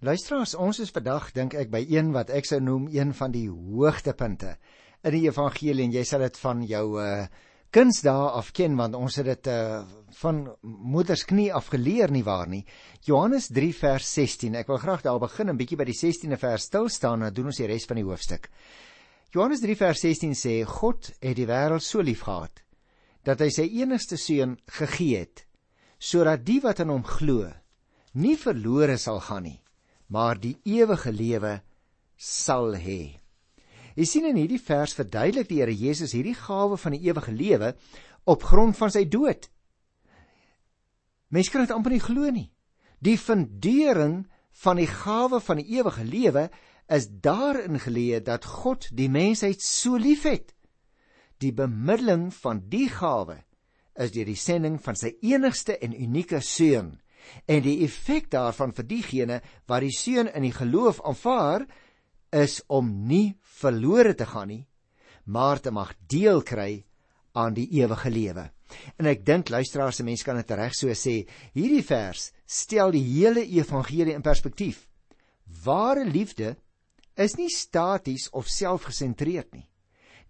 Luisteraars, ons is vandag dink ek by een wat ek sou noem een van die hoogtepunte in die evangelie en jy sal dit van jou uh kunsdae af ken want ons het dit uh van moeders knie af geleer nie waar nie. Johannes 3 vers 16. Ek wil graag daar begin 'n bietjie by die 16de vers stil staan en dan doen ons die res van die hoofstuk. Johannes 3 vers 16 sê God het die wêreld so liefgehad dat hy sy enigste seun gegee het sodat die wat in hom glo nie verlore sal gaan nie maar die ewige lewe sal hê. Jy sien in hierdie vers verduidelik die Here Jesus hierdie gawe van die ewige lewe op grond van sy dood. Mense kan dit amper nie glo nie. Die fundering van die gawe van die ewige lewe is daarin geleë dat God die mensheid so liefhet. Die bemiddeling van die gawe is deur die sending van sy enigste en unieke seun En die effek daarvan vir diegene wat die seun in die geloof aanvaar, is om nie verlore te gaan nie, maar te mag deel kry aan die ewige lewe. En ek dink luisteraars, se mense kan dit reg so sê, hierdie vers stel die hele evangelie in perspektief. Ware liefde is nie staties of selfgesentreerd nie.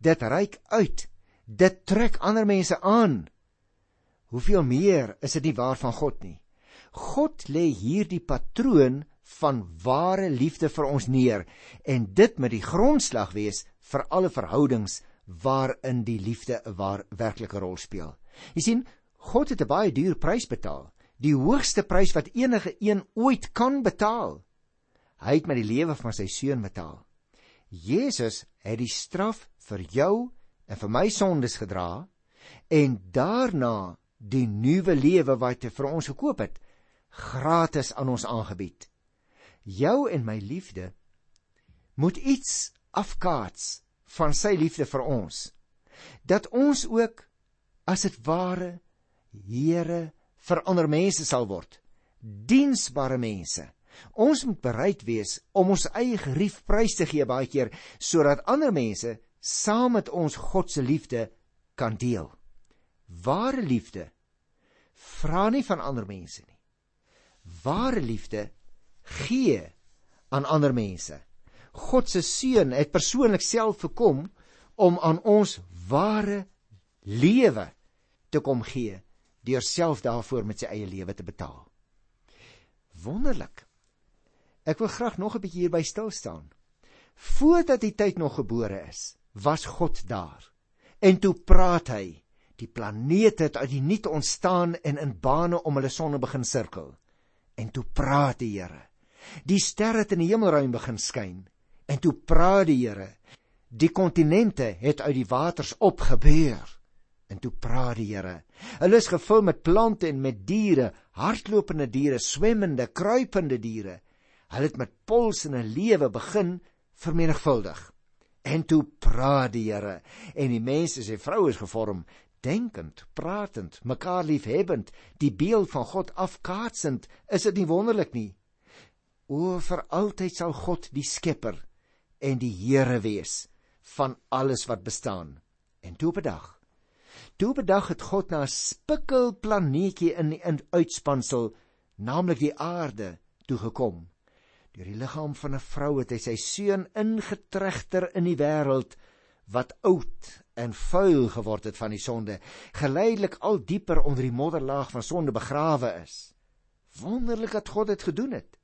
Dit reik uit. Dit trek ander mense aan. Hoeveel meer is dit nie waar van God nie? God lê hierdie patroon van ware liefde vir ons neer en dit met die grondslag wees vir alle verhoudings waarin die liefde 'n waar werklike rol speel. Jy sien, God het 'n baie duur prys betaal, die hoogste prys wat enige een ooit kan betaal. Hy het met die lewe van sy seun betaal. Jesus het die straf vir jou en vir my sondes gedra en daarna die nuwe lewe wat hy vir ons gekoop het gratis aan ons aangebied. Jou en my liefde moet iets afkaats van sy liefde vir ons. Dat ons ook as dit ware Here vir ander mense sal word, diensbare mense. Ons moet bereid wees om ons eie gerief prys te gee baie keer sodat ander mense saam met ons God se liefde kan deel. Ware liefde vra nie van ander mense nie ware liefde gee aan ander mense. God se seun het persoonlik self gekom om aan ons ware lewe te kom gee deur self daarvoor met sy eie lewe te betaal. Wonderlik. Ek wil graag nog 'n bietjie hierby stil staan. Voordat die tyd nog gebore is, was God daar. En toe praat hy. Die planete het uit die niet ontstaan en in bane om hulle sonne begin sirkel. En toe praat die Here. Die sterre het in die hemelruim begin skyn. En toe praat die Here. Die kontinente het uit die waters opgebeur. En toe praat die Here. Hulle is gevul met plante en met diere, hardlopende diere, swemmende, kruipende diere. Hulle het met pols en 'n lewe begin vermenigvuldig. En toe praat die Here en die mense se vrou is gevorm denkend, pratend, mekaar liefhebbend, die beeld van God afkaatsend, is dit nie wonderlik nie? O, vir altyd sal God die skepper en die Here wees van alles wat bestaan. En toe bedag. Toe bedag het God na 'n spikkel planeetjie in die uitspansel, naamlik die aarde, toe gekom. Deur die liggaam van 'n vrou het hy sy seun ingetregter in die wêreld wat oud en vuil geword het van die sonde, geleidelik al dieper onder die modderlaag van sonde begrawe is. Wonderlik dat God dit gedoen het.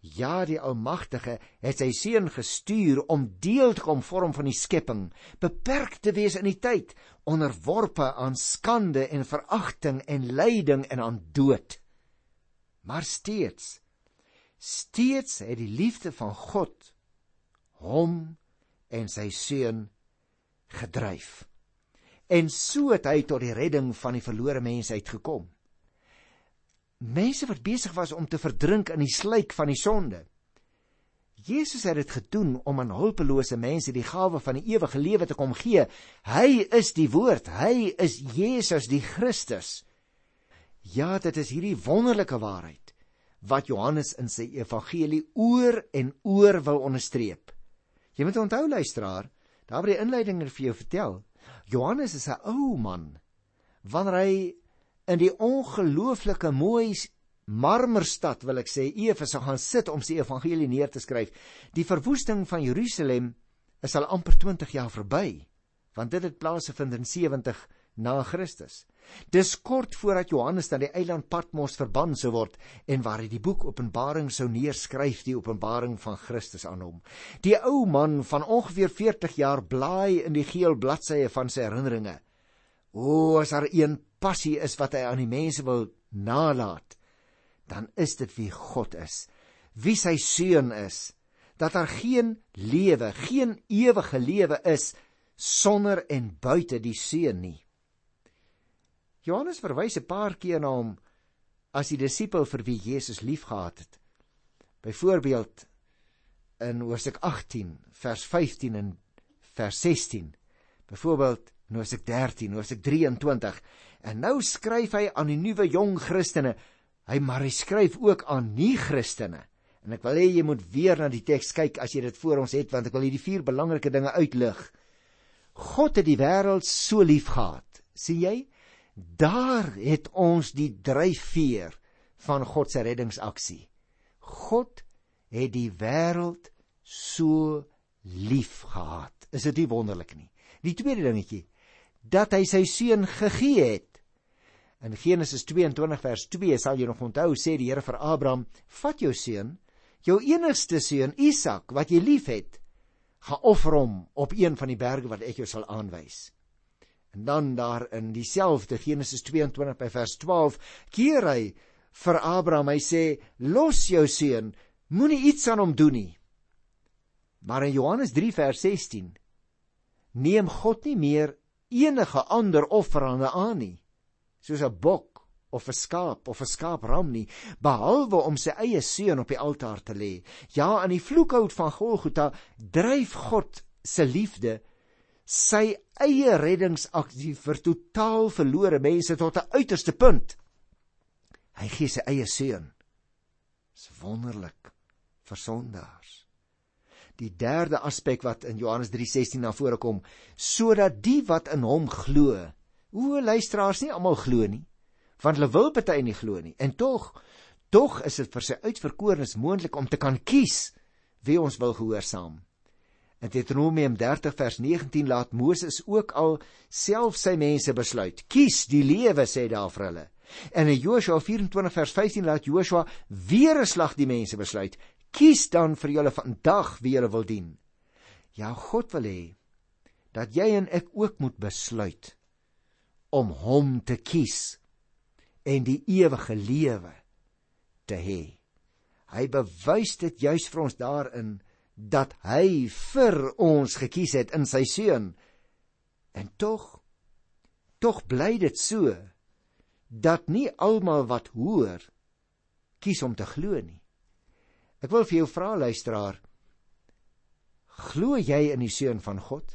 Ja, die Almagtige het sy seun gestuur om deel te kom vorm van die skepping, beperk te wees in die tyd, onderworpe aan skande en veragting en lyding en aan dood. Maar steeds steeds het die liefde van God hom en sy seun gedryf. En so het hy tot die redding van die verlore mense uitgekom. Mense wat besig was om te verdrink in die sluik van die sonde. Jesus het dit gedoen om aan hulpelose mense die gawe van die ewige lewe te kom gee. Hy is die woord, hy is Jesus die Christus. Ja, dit is hierdie wonderlike waarheid wat Johannes in sy evangelie oor en oor wil onderstreep. Jy moet onthou luisteraar, Daar word die inleiding vir jou vertel. Johannes is 'n ou man. Wanneer hy in die ongelooflike mooi marmerstad wil ek sê Efese gaan sit om sy evangelie neer te skryf. Die verwoesting van Jerusalem is al amper 20 jaar verby, want dit het plaasgevind in 70 na Christus. Dis kort voordat Johannes na die eiland Patmos verban sou word en waar hy die boek Openbaring sou neerskryf, die Openbaring van Christus aan hom. Die ou man van ongeveer 40 jaar blaai in die geel bladsye van sy herinneringe. O, as daar een passie is wat hy aan die mense wil nalat, dan is dit wie God is, wie sy seun is, dat daar geen lewe, geen ewige lewe is sonder en buite die seun nie. Johannes verwys 'n paar keer na hom as die disipel vir wie Jesus liefgehad het. Byvoorbeeld in Hoofstuk 18 vers 15 en vers 16. Byvoorbeeld in Hoofstuk 13, Hoofstuk 23. En nou skryf hy aan die nuwe jong Christene. Hy maar hy skryf ook aan nie Christene. En ek wil hê jy moet weer na die teks kyk as jy dit voor ons het want ek wil hierdie vier belangrike dinge uitlig. God het die wêreld so liefgehad. sien jy? Daar het ons die dryfveer van God se reddingsaksie. God het die wêreld so lief gehad. Is dit nie wonderlik nie? Die tweede dingetjie dat hy sy seun gegee het. In Genesis 22 vers 2 sal jy nog onthou sê die Here vir Abraham: "Vat jou seun, jou enigste seun Isak wat jy liefhet, gaan offer hom op een van die berge wat ek jou sal aanwys." En dan daar in dieselfde Genesis 22 by vers 12 keer hy vir Abraham, hy sê: "Los jou seun, moenie iets aan hom doen nie." Maar in Johannes 3 vers 16 neem God nie meer enige ander offerande aan nie, soos 'n bok of 'n skaap of 'n skaapram nie, behalwe om sy eie seun op die altaar te lê. Ja, aan die vloekhout van Golgotha dryf God se liefde sy eie reddingsaksie vir totaal verlore mense tot 'n uiterste punt. Hy gee sy eie seun. Dis wonderlik vir sondaars. Die derde aspek wat in Johannes 3:16 na vore kom, sodat die wat in hom glo, o luisteraars nie almal glo nie, want hulle wil baie nie glo nie. En tog, tog is dit vir sy uitverkorenes moontlik om te kan kies wie ons wil gehoorsaam. In Deuteronomium 30 vers 19 laat Moses ook al self sy mense besluit. Kies die lewe sê daar vir hulle. En in Joshua 24 vers 15 laat Joshua weer 'n slag die mense besluit. Kies dan vir julle vandag wie julle wil dien. Ja, God wil hê dat jy en ek ook moet besluit om hom te kies en die ewige lewe te hê. Hy bewys dit juis vir ons daarin dat hy vir ons gekies het in sy seun. En tog tog bly dit so dat nie almal wat hoor kies om te glo nie. Ek wil vir jou vra luisteraar, glo jy in die seun van God?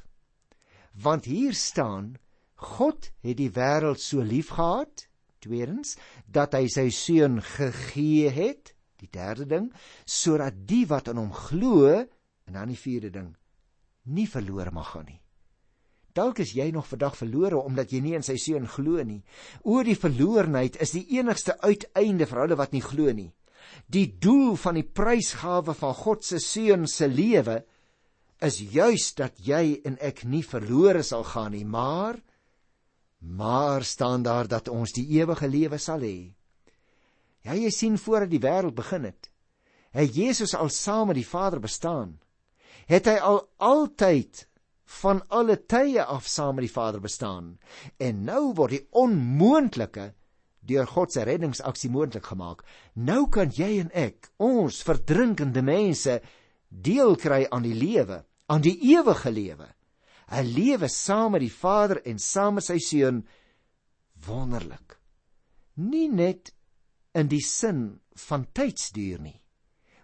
Want hier staan God het die wêreld so liefgehad, tweedens, dat hy sy seun gegee het Die derde ding, sodat die wat aan hom glo, en dan die vierde ding, nie verlore mag gaan nie. Dalk is jy nog vandag verlore omdat jy nie in sy seun glo nie. Oor die verloorheid is die enigste uiteinde vir hulle wat nie glo nie. Die doel van die prysgawe van God se seun se lewe is juis dat jy en ek nie verlore sal gaan nie, maar maar staan daar dat ons die ewige lewe sal hê. Ja, jy sien voordat die wêreld begin het, het Jesus al saam met die Vader bestaan. Het hy al altyd van alle tye af saam met die Vader bestaan. En nou word die onmoontlike deur God se reddingsaksie moontlik gemaak. Nou kan jy en ek, ons verdrinkende mense, deel kry aan die lewe, aan die ewige lewe. 'n Lewe saam met die Vader en saam met sy Seun. Wonderlik. Nie net in die sin van tydsduur nie,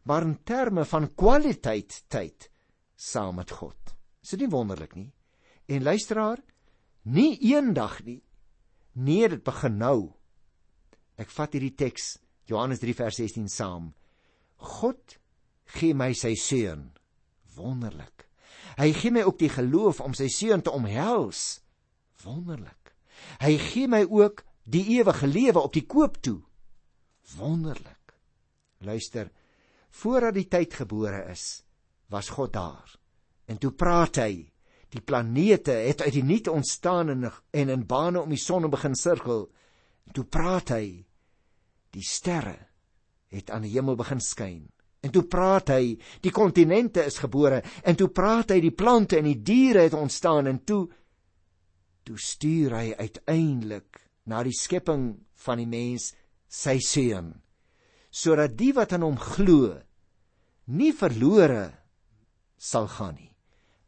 maar in terme van kwaliteit tyd saam met God. Is dit nie wonderlik nie? En luisteraar, nie eendag nie. Nee, dit begin nou. Ek vat hierdie teks Johannes 3 vers 16 saam. God gee my sy seun. Wonderlik. Hy gee my ook die geloof om sy seun te omhels. Wonderlik. Hy gee my ook die ewige lewe op die koop toe Wonderlik. Luister, voordat die tyd gebore is, was God daar. En toe praat hy. Die planete het uit die niet ontstaan en en in bane om die son begin sirkel. En toe praat hy. Die sterre het aan die hemel begin skyn. En toe praat hy, die kontinente is gebore en toe praat hy die plante en die diere het ontstaan en toe toe stuur hy uiteindelik na die skepping van die mens sy seun sodat die wat aan hom glo nie verlore sal gaan nie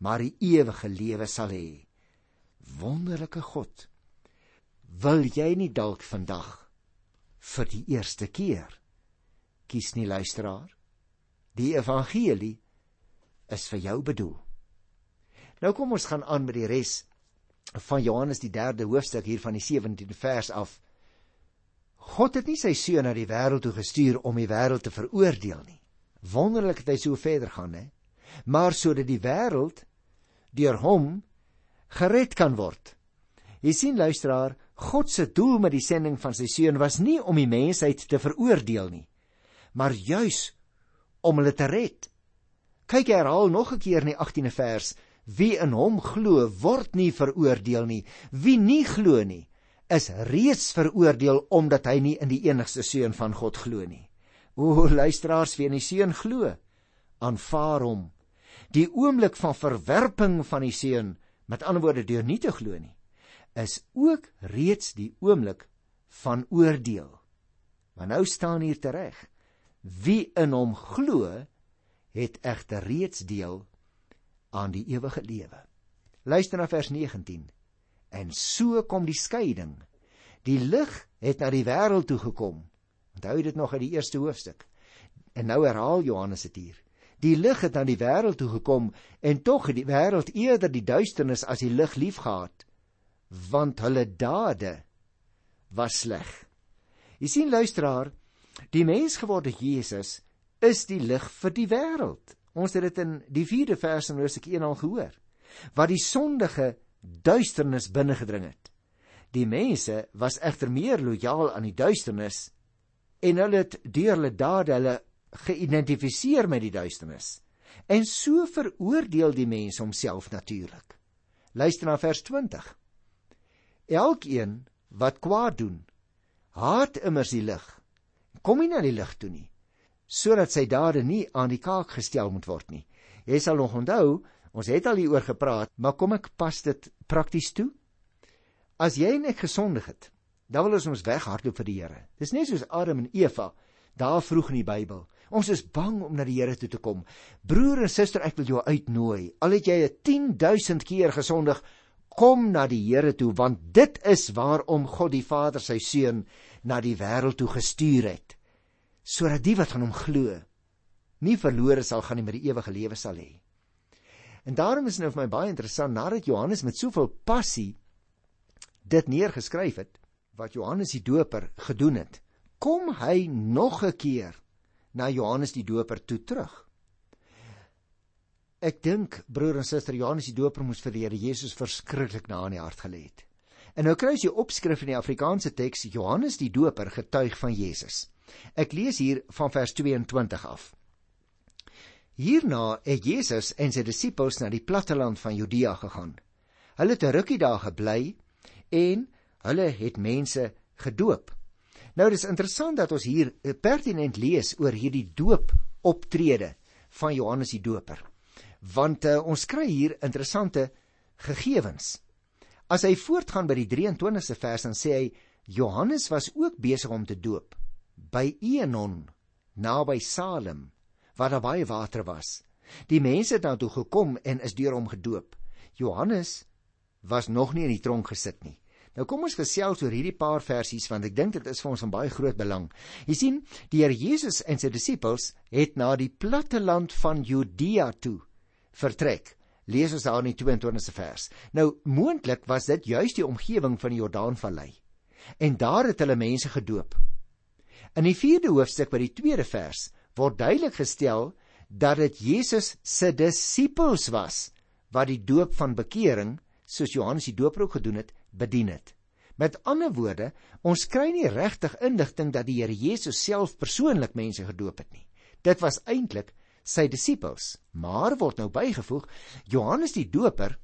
maar die ewige lewe sal hê wonderlike god wil jy nie dalk vandag vir die eerste keer kies nie luisteraar Die evangelie is vir jou bedoel. Nou kom ons gaan aan met die res van Johannes die 3de hoofstuk hier van die 17de vers af. God het nie sy seun na die wêreld toe gestuur om die wêreld te veroordeel nie. Wonderlik dat hy so verder gaan, hè? Maar sodat die wêreld deur hom gered kan word. Jy sien luisteraar, God se doel met die sending van sy seun was nie om die mensheid te veroordeel nie, maar juis om hulle te red. Kyk herhaal nog 'n keer in die 18de vers: Wie in hom glo, word nie veroordeel nie. Wie nie glo nie, is reeds veroordeel omdat hy nie in die enigste seun van God glo nie. O luisteraars, wie in die seun glo, aanvaar hom. Die oomblik van verwerping van die seun, met ander woorde deur nie te glo nie, is ook reeds die oomblik van oordeel. Maar nou staan hier tereg Wie in hom glo, het egter reeds deel aan die ewige lewe. Luister na vers 19. En so kom die skeiding. Die lig het na die wêreld toe gekom. Onthou dit nog uit die eerste hoofstuk. En nou herhaal Johannes dit hier. Die lig het na die wêreld toe gekom en tog het die wêreld eerder die duisternis as die lig liefgehad, want hulle dade was sleg. Jy sien luisteraar, Die mensgeworde Jesus is die lig vir die wêreld. Ons het dit in die 4de vers in Hoofstuk 1 al gehoor. Wat die sondige duisternis binne gedring het. Die mense was egter meer lojaal aan die duisternis en hulle het deur hulle dade hulle geïdentifiseer met die duisternis. En so veroordeel die mens homself natuurlik. Luister na vers 20. Elkeen wat kwaad doen, haat immers die lig kom nie na die lig toe nie sodat sy dade nie aan die kaak gestel moet word nie. Jy sal nog onthou, ons het al hieroor gepraat, maar kom ek pas dit prakties toe? As jy en ek gesondig het, dan wil ons ons weghardloop vir die Here. Dis net soos Adam en Eva daar vroeg in die Bybel. Ons is bang om na die Here toe te kom. Broer en suster, ek wil jou uitnooi. Al het jy 10000 keer gesondig, kom na die Here toe want dit is waarom God die Vader sy seun na die wêreld toe gestuur het sodat die wat aan hom glo nie verlore sal gaan nie maar die ewige lewe sal hê. En daarom is dit nou vir my baie interessant nadat Johannes met soveel passie dit neergeskryf het wat Johannes die Doper gedoen het, kom hy nog 'n keer na Johannes die Doper toe terug. Ek dink broer en suster Johannes die Doper moes vir die Here Jesus verskriklik na in die hart gelê het. En nou kry jy opskrif in die Afrikaanse teks Johannes die Doper getuig van Jesus. Ek lees hier van vers 22 af. Hierna het Jesus en sy disippels na die platteland van Judea gegaan. Hulle het 'n rukkie daar gebly en hulle het mense gedoop. Nou dis interessant dat ons hier pertinent lees oor hierdie doop optrede van Johannes die Doper want uh, ons kry hier interessante gegevens. As hy voortgaan by die 23ste vers dan sê hy Johannes was ook besig om te doop by Enon naby Salem waar daar baie water was. Die mense het daartoe gekom en is deur hom gedoop. Johannes was nog nie in die tronk gesit nie. Nou kom ons gesels oor hierdie paar versies want ek dink dit is vir ons van baie groot belang. Jy sien, die Here Jesus en sy disippels het na die platte land van Judea toe vertrek. Lees ons daar in die 22ste vers. Nou moontlik was dit juis die omgewing van die Jordaanvallei. En daar het hulle mense gedoop. In die 4de hoofstuk by die 2de vers word duidelik gestel dat dit Jesus se disippels was wat die doop van bekering, soos Johannes die Doper ook gedoen het, bedien het. Met ander woorde, ons kry nie regtig inligting dat die Here Jesus self persoonlik mense gedoop het nie. Dit was eintlik sy disippels, maar word nou bygevoeg Johannes die Doper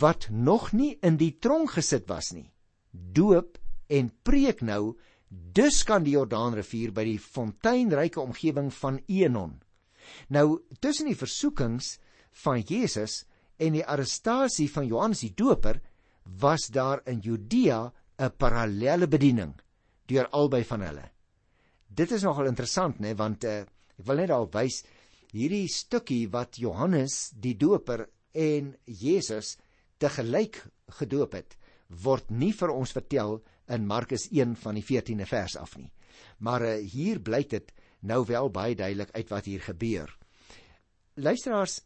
wat nog nie in die tronk gesit was nie. Doop en preek nou dus kan die Jordaanrivier by die fonteinryke omgewing van Enon. Nou tussen die versoekings van Jesus en die arrestasie van Johannes die Doper was daar in Judea 'n parallelle bediening deur albei van hulle. Dit is nogal interessant nê want uh, ek wil net al wys hierdie stukkie wat Johannes die Doper en Jesus te gelyk gedoop het word nie vir ons vertel in Markus 1 van die 14de vers af nie. Maar uh, hier blyk dit nou wel baie duidelik uit wat hier gebeur. Luisteraars,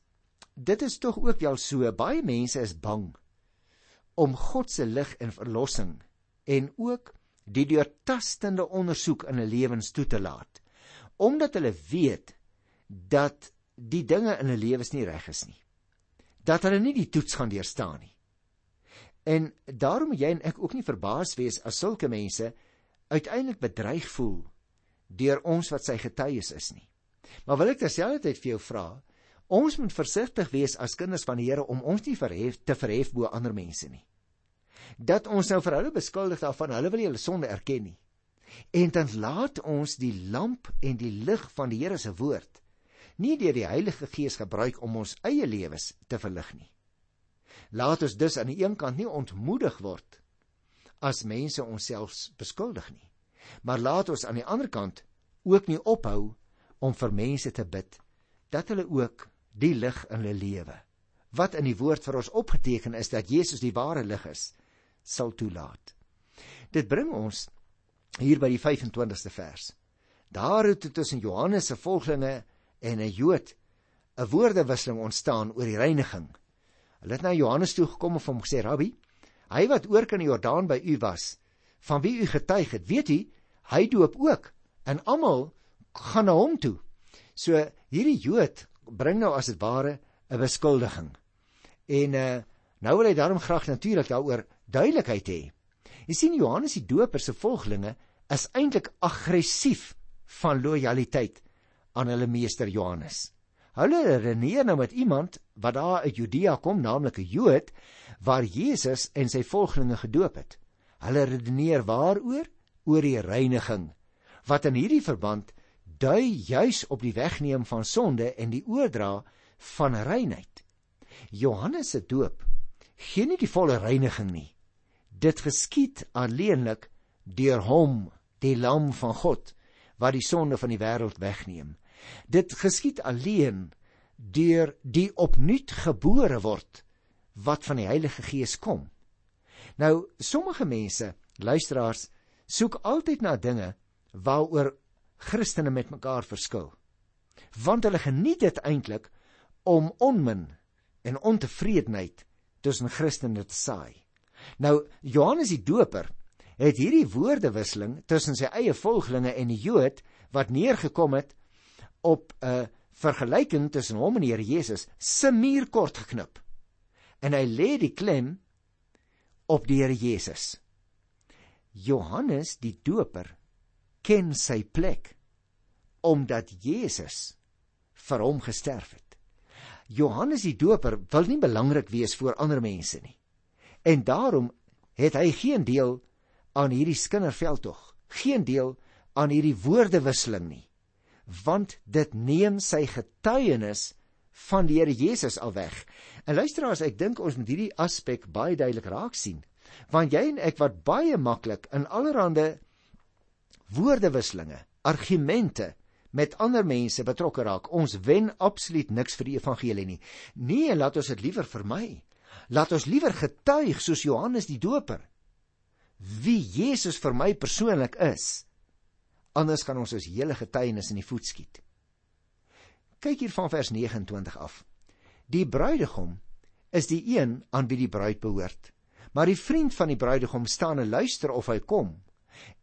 dit is tog ook wel so baie mense is bang om God se lig en verlossing en ook die deurtastende ondersoek in 'n lewens toe te laat omdat hulle weet dat die dinge in hulle lewens nie reg is nie dat hulle nie die toets gaan deurstaan nie En daarom jy en ek ook nie verbaas wees as sulke mense uiteindelik bedreig voel deur ons wat sy getuies is nie. Maar wil ek terselfdertyd vir jou vra, ons moet versigtig wees as kinders van die Here om ons nie verhef te verhef bo ander mense nie. Dat ons nou vir hulle beskuldig daarvan hulle wil hulle sonde erken nie. En dan laat ons die lamp en die lig van die Here se woord nie deur die Heilige Gees gebruik om ons eie lewens te verlig nie. Laat ons dus aan die een kant nie ontmoedig word as mense onsself beskuldig nie. Maar laat ons aan die ander kant ook nie ophou om vir mense te bid dat hulle ook die lig in hulle lewe wat in die woord vir ons opgeteken is dat Jesus die ware lig is sal toelaat. Dit bring ons hier by die 25ste vers. Daar het tussen Johannes se volgelinge en 'n Jood 'n woordewisseling ontstaan oor die reiniging Hulle het na Johannes toe gekom en hom gesê: "Rabbi, hy wat oor kan die Jordaan by u was, van wie u getuig het, weet u, hy doop ook en almal gaan na hom toe." So hierdie Jood bring nou as dit ware 'n beskuldiging. En uh nou wil hy daarom graag natuurlik daaroor duidelikheid hê. Jy sien Johannes die Doper se volgelinge is eintlik aggressief van lojaliteit aan hulle meester Johannes. Hulle redeneer nou met iemand wat daar uit Judea kom, naamlik 'n Jood, waar Jesus en sy volgelinge gedoop het. Hulle redeneer waaroor? Oor die reiniging, wat in hierdie verband dui juis op die wegneem van sonde en die oordra van reinheid. Johannes se doop gee nie die volle reiniging nie. Dit geskied alleenlik deur hom, die lam van God, wat die sonde van die wêreld wegneem. Dit geskied alleen deur die opnuut gebore word wat van die Heilige Gees kom. Nou sommige mense, luisteraars, soek altyd na dinge waaroor Christene met mekaar verskil. Want hulle geniet dit eintlik om onmin en ontevredenheid tussen Christene te saai. Nou Johannes die Doper het hierdie woordewisseling tussen sy eie volgelinge en die Jood wat neergekom het op 'n vergelyking tussen hom en die Here Jesus se muur kort geknip. En hy lê die klem op die Here Jesus. Johannes die Doper ken sy plek omdat Jesus vir hom gesterf het. Johannes die Doper wil nie belangrik wees vir ander mense nie. En daarom het hy geen deel aan hierdie skinderveldtog, geen deel aan hierdie woordewisseling nie want dit neem sy getuienis van die Here Jesus al weg. En luisteraars, ek dink ons moet hierdie aspek baie duidelik raak sien. Want jy en ek wat baie maklik in allerlei woordewisselinge, argumente met ander mense betrokke raak, ons wen absoluut niks vir die evangelie nie. Nee, laat ons dit liewer vermy. Laat ons liewer getuig soos Johannes die Doper wie Jesus vir my persoonlik is Anders kan ons ons hele getuienis in die voet skiet. Kyk hier van vers 29 af. Die bruidegom is die een aan wie die bruid behoort. Maar die vriend van die bruidegom staan en luister of hy kom.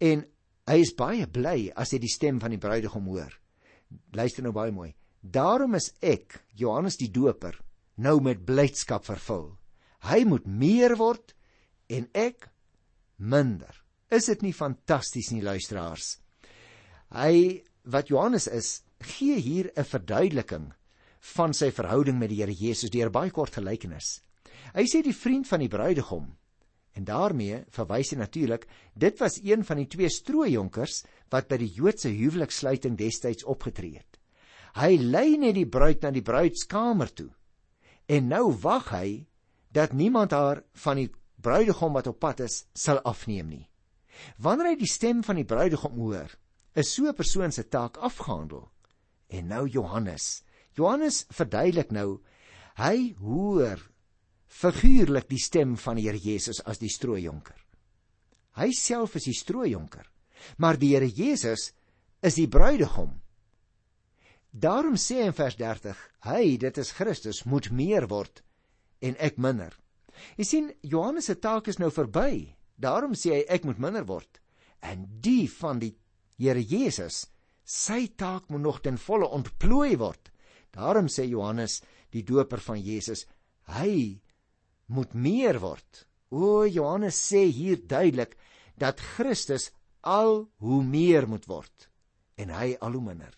En hy is baie bly as hy die stem van die bruidegom hoor. Luister nou baie mooi. Daarom is ek, Johannes die Doper, nou met blydskap vervul. Hy moet meer word en ek minder. Is dit nie fantasties nie luisteraars? Hy wat Johannes is, gee hier 'n verduideliking van sy verhouding met die Here Jesus deur baie kort gelykenis. Hy sê die vriend van die bruidegom en daarmee verwys hy natuurlik dit was een van die twee strooijonkers wat by die Joodse huweliksluiting destyds opgetree het. Hy lei net die bruid na die bruidskamer toe. En nou wag hy dat niemand haar van die bruidegom wat op pad is sal afneem nie. Wanneer hy die stem van die bruidegom hoor, is so 'n persoon se taak afgehandel. En nou Johannes. Johannes verduidelik nou hy hoor figuurlik die stem van die Here Jesus as die strooijonker. Hy self is die strooijonker, maar die Here Jesus is die bruidegom. Daarom sê hy in vers 30: Hy, dit is Christus, moet meer word en ek minder. Jy sien, Johannes se taak is nou verby. Daarom sê hy ek moet minder word. En die van die Here Jesus, sy taak moet nog ten volle ontplooi word. Daarom sê Johannes, die doper van Jesus, hy moet meer word. O Johannes sê hier duidelik dat Christus al hoe meer moet word en hy al hoe minder.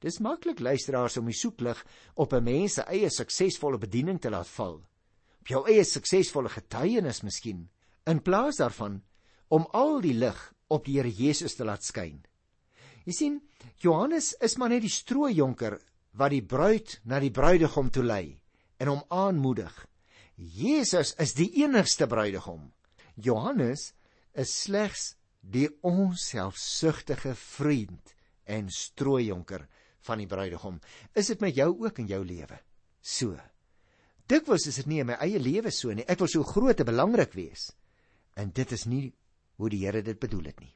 Dis maklik luisteraars om die soeklig op 'n mens se eie suksesvolle bediening te laat val. Op jou eie suksesvolle getuienis miskien, in plaas daarvan om al die lig op die Here Jesus te laat skyn. Jy sien, Johannes is maar net die strooijonker wat die bruid na die bruidegom toe lei en hom aanmoedig. Jesus is die enigste bruidegom. Johannes is slegs die onselfsugtige vriend en strooijonker van die bruidegom. Is dit met jou ook in jou lewe? So. Dikwels is dit nie in my eie lewe so nie. Ek wil so groot en belangrik wees. En dit is nie hoe die Here dit bedoel het nie.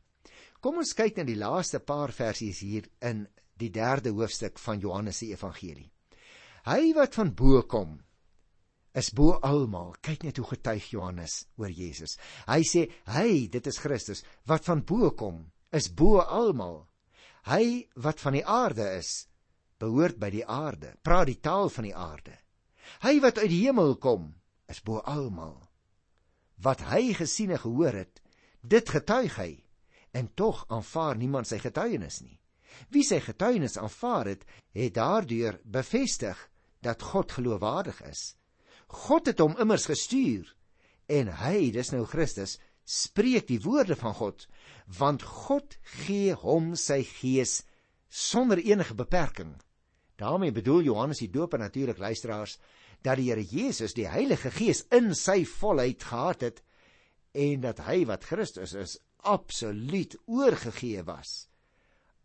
Kom ons kyk na die laaste paar versies hier in die 3de hoofstuk van Johannes se evangelie. Hy wat van bo kom is bo almal. Kyk net hoe getuig Johannes oor Jesus. Hy sê hy, dit is Christus wat van bo kom, is bo almal. Hy wat van die aarde is, behoort by die aarde, praat die taal van die aarde. Hy wat uit die hemel kom, is bo almal. Wat hy gesien en gehoor het, dit getuig hy en tog aanvaar niemand sy getuienis nie. Wie sy getuienis aanvaar het, het daardeur bevestig dat God geloofwaardig is. God het hom immers gestuur en hy, dis nou Christus, spreek die woorde van God, want God gee hom sy gees sonder enige beperking. daarmee bedoel Johannes die Doper natuurlik luisteraars dat die Here Jesus die Heilige Gees in sy volheid gehad het en dat hy wat Christus is absoluut oorgegee was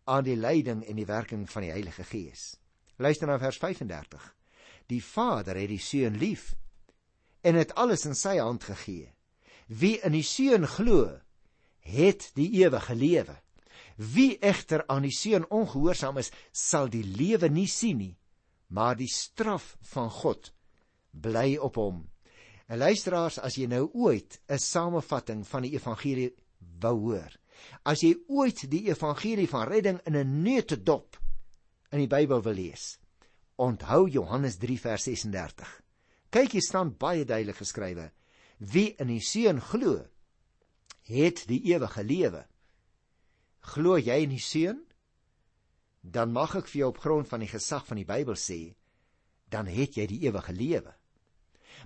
aan die leiding en die werking van die Heilige Gees. Luister na vers 35. Die Vader het die Seun lief en het alles in sy hand gegee. Wie in die Seun glo, het die ewige lewe. Wie egter aan die Seun ongehoorsaam is, sal die lewe nie sien nie, maar die straf van God bly op hom. En luisteraars, as jy nou ooit 'n samevatting van die evangelie wou hoor. As jy ooit die evangelie van redding in 'n neutedop in die Bybel wil lees, onthou Johannes 3 vers 36. Kyk, hier staan baie duidelik geskrywe: Wie in die Seun glo, het die ewige lewe. Glo jy in die Seun? Dan mag ek vir jou op grond van die gesag van die Bybel sê, dan het jy die ewige lewe.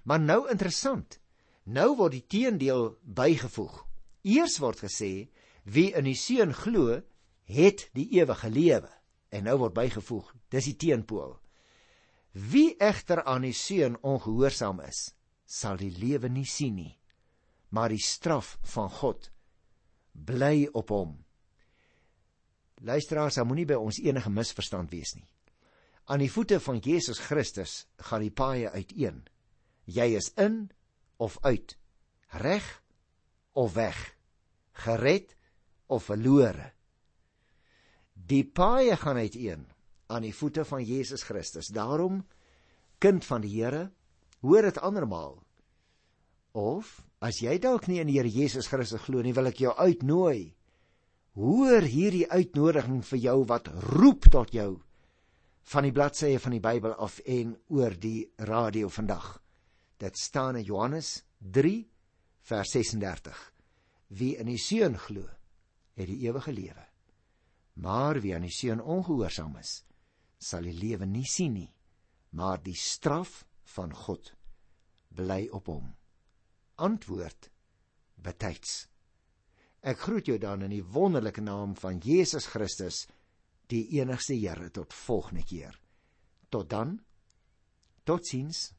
Maar nou interessant. Nou word die teendeel bygevoeg. Eers word gesê wie in die seun glo, het die ewige lewe. En nou word bygevoeg, dis die teenpool. Wie egter aan die seun ongehoorsaam is, sal die lewe nie sien nie, maar die straf van God bly op hom. Luisteraars, daar moenie by ons enige misverstand wees nie. Aan die voete van Jesus Christus gaan die paaie uiteen. Jy is in of uit, reg of weg, gered of verlore. Die paaie gaan uiteen aan die voete van Jesus Christus. Daarom kind van die Here, hoor dit andermal. Of as jy dalk nie in die Here Jesus Christus glo nie, wil ek jou uitnooi. Hoor hierdie uitnodiging vir jou wat roep tot jou van die bladsye van die Bybel af en oor die radio vandag. Dit staan in Johannes 3 vers 36 wie in die seun glo, het die ewige lewe. Maar wie aan die seun ongehoorsaam is, sal die lewe nie sien nie, maar die straf van God bly op hom. Antwoord betyds. Ek groet jou dan in die wonderlike naam van Jesus Christus, die enigste Here tot volgende keer. Tot dan. Totsiens.